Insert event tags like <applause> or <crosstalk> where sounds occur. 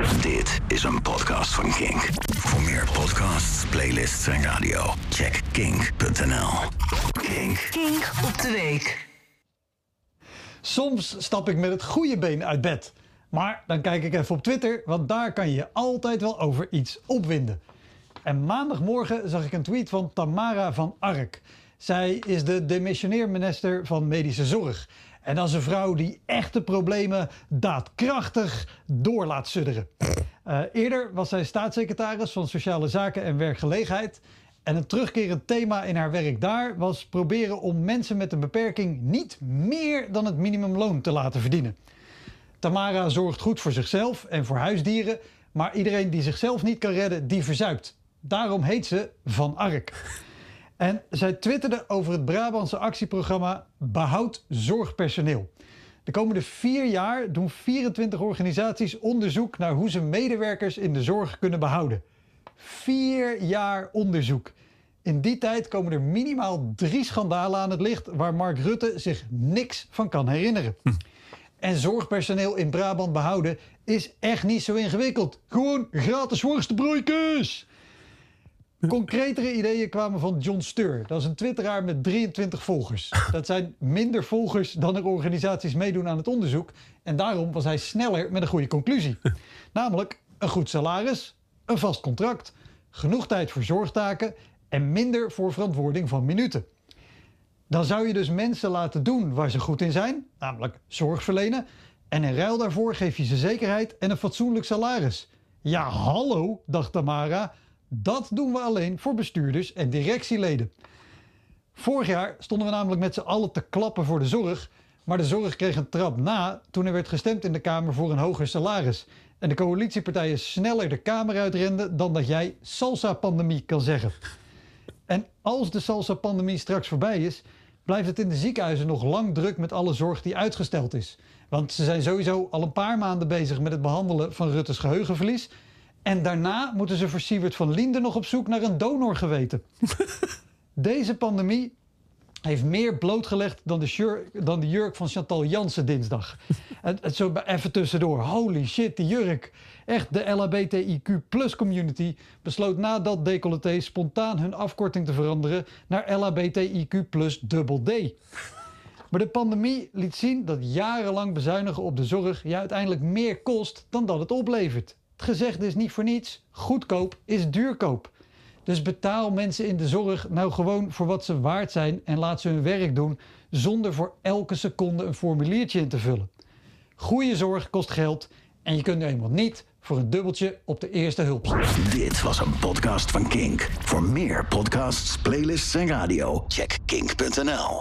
Dit is een podcast van Kink. Voor meer podcasts, playlists en radio, check kink.nl. Kink. Kink op de week. Soms stap ik met het goede been uit bed. Maar dan kijk ik even op Twitter, want daar kan je je altijd wel over iets opwinden. En maandagmorgen zag ik een tweet van Tamara van Ark. Zij is de demissionair minister van Medische Zorg. En dat is een vrouw die echte problemen daadkrachtig door laat sudderen. Uh, eerder was zij staatssecretaris van Sociale Zaken en Werkgelegenheid. En een terugkerend thema in haar werk daar was proberen om mensen met een beperking niet meer dan het minimumloon te laten verdienen. Tamara zorgt goed voor zichzelf en voor huisdieren, maar iedereen die zichzelf niet kan redden, die verzuipt. Daarom heet ze Van Ark. En zij twitterde over het Brabantse actieprogramma Behoud Zorgpersoneel. De komende vier jaar doen 24 organisaties onderzoek naar hoe ze medewerkers in de zorg kunnen behouden. Vier jaar onderzoek. In die tijd komen er minimaal drie schandalen aan het licht waar Mark Rutte zich niks van kan herinneren. En zorgpersoneel in Brabant behouden is echt niet zo ingewikkeld. Gewoon gratis worstenbroeikes! Concretere ideeën kwamen van John Steur. Dat is een twitteraar met 23 volgers. Dat zijn minder volgers dan er organisaties meedoen aan het onderzoek. En daarom was hij sneller met een goede conclusie. Namelijk een goed salaris, een vast contract, genoeg tijd voor zorgtaken en minder voor verantwoording van minuten. Dan zou je dus mensen laten doen waar ze goed in zijn, namelijk zorg verlenen. En in ruil daarvoor geef je ze zekerheid en een fatsoenlijk salaris. Ja, hallo, dacht Tamara. Dat doen we alleen voor bestuurders en directieleden. Vorig jaar stonden we namelijk met z'n allen te klappen voor de zorg. Maar de zorg kreeg een trap na toen er werd gestemd in de Kamer voor een hoger salaris. En de coalitiepartijen sneller de Kamer uitrenden dan dat jij salsa-pandemie kan zeggen. En als de salsa-pandemie straks voorbij is, blijft het in de ziekenhuizen nog lang druk met alle zorg die uitgesteld is. Want ze zijn sowieso al een paar maanden bezig met het behandelen van Rutte's geheugenverlies. En daarna moeten ze voor Siewert van Linden nog op zoek naar een donorgeweten. <laughs> Deze pandemie heeft meer blootgelegd dan de, jurk, dan de jurk van Chantal Jansen dinsdag. <laughs> het zo even tussendoor. Holy shit, die jurk. Echt, de LHBTIQ plus community besloot na dat decolleté spontaan hun afkorting te veranderen naar LHBTIQ plus dubbel D. Maar de pandemie liet zien dat jarenlang bezuinigen op de zorg je uiteindelijk meer kost dan dat het oplevert. Het gezegde is niet voor niets. Goedkoop is duurkoop. Dus betaal mensen in de zorg nou gewoon voor wat ze waard zijn en laat ze hun werk doen zonder voor elke seconde een formuliertje in te vullen. Goede zorg kost geld en je kunt nu eenmaal niet voor een dubbeltje op de eerste hulp. Dit was een podcast van Kink. Voor meer podcasts, playlists en radio, check kink.nl.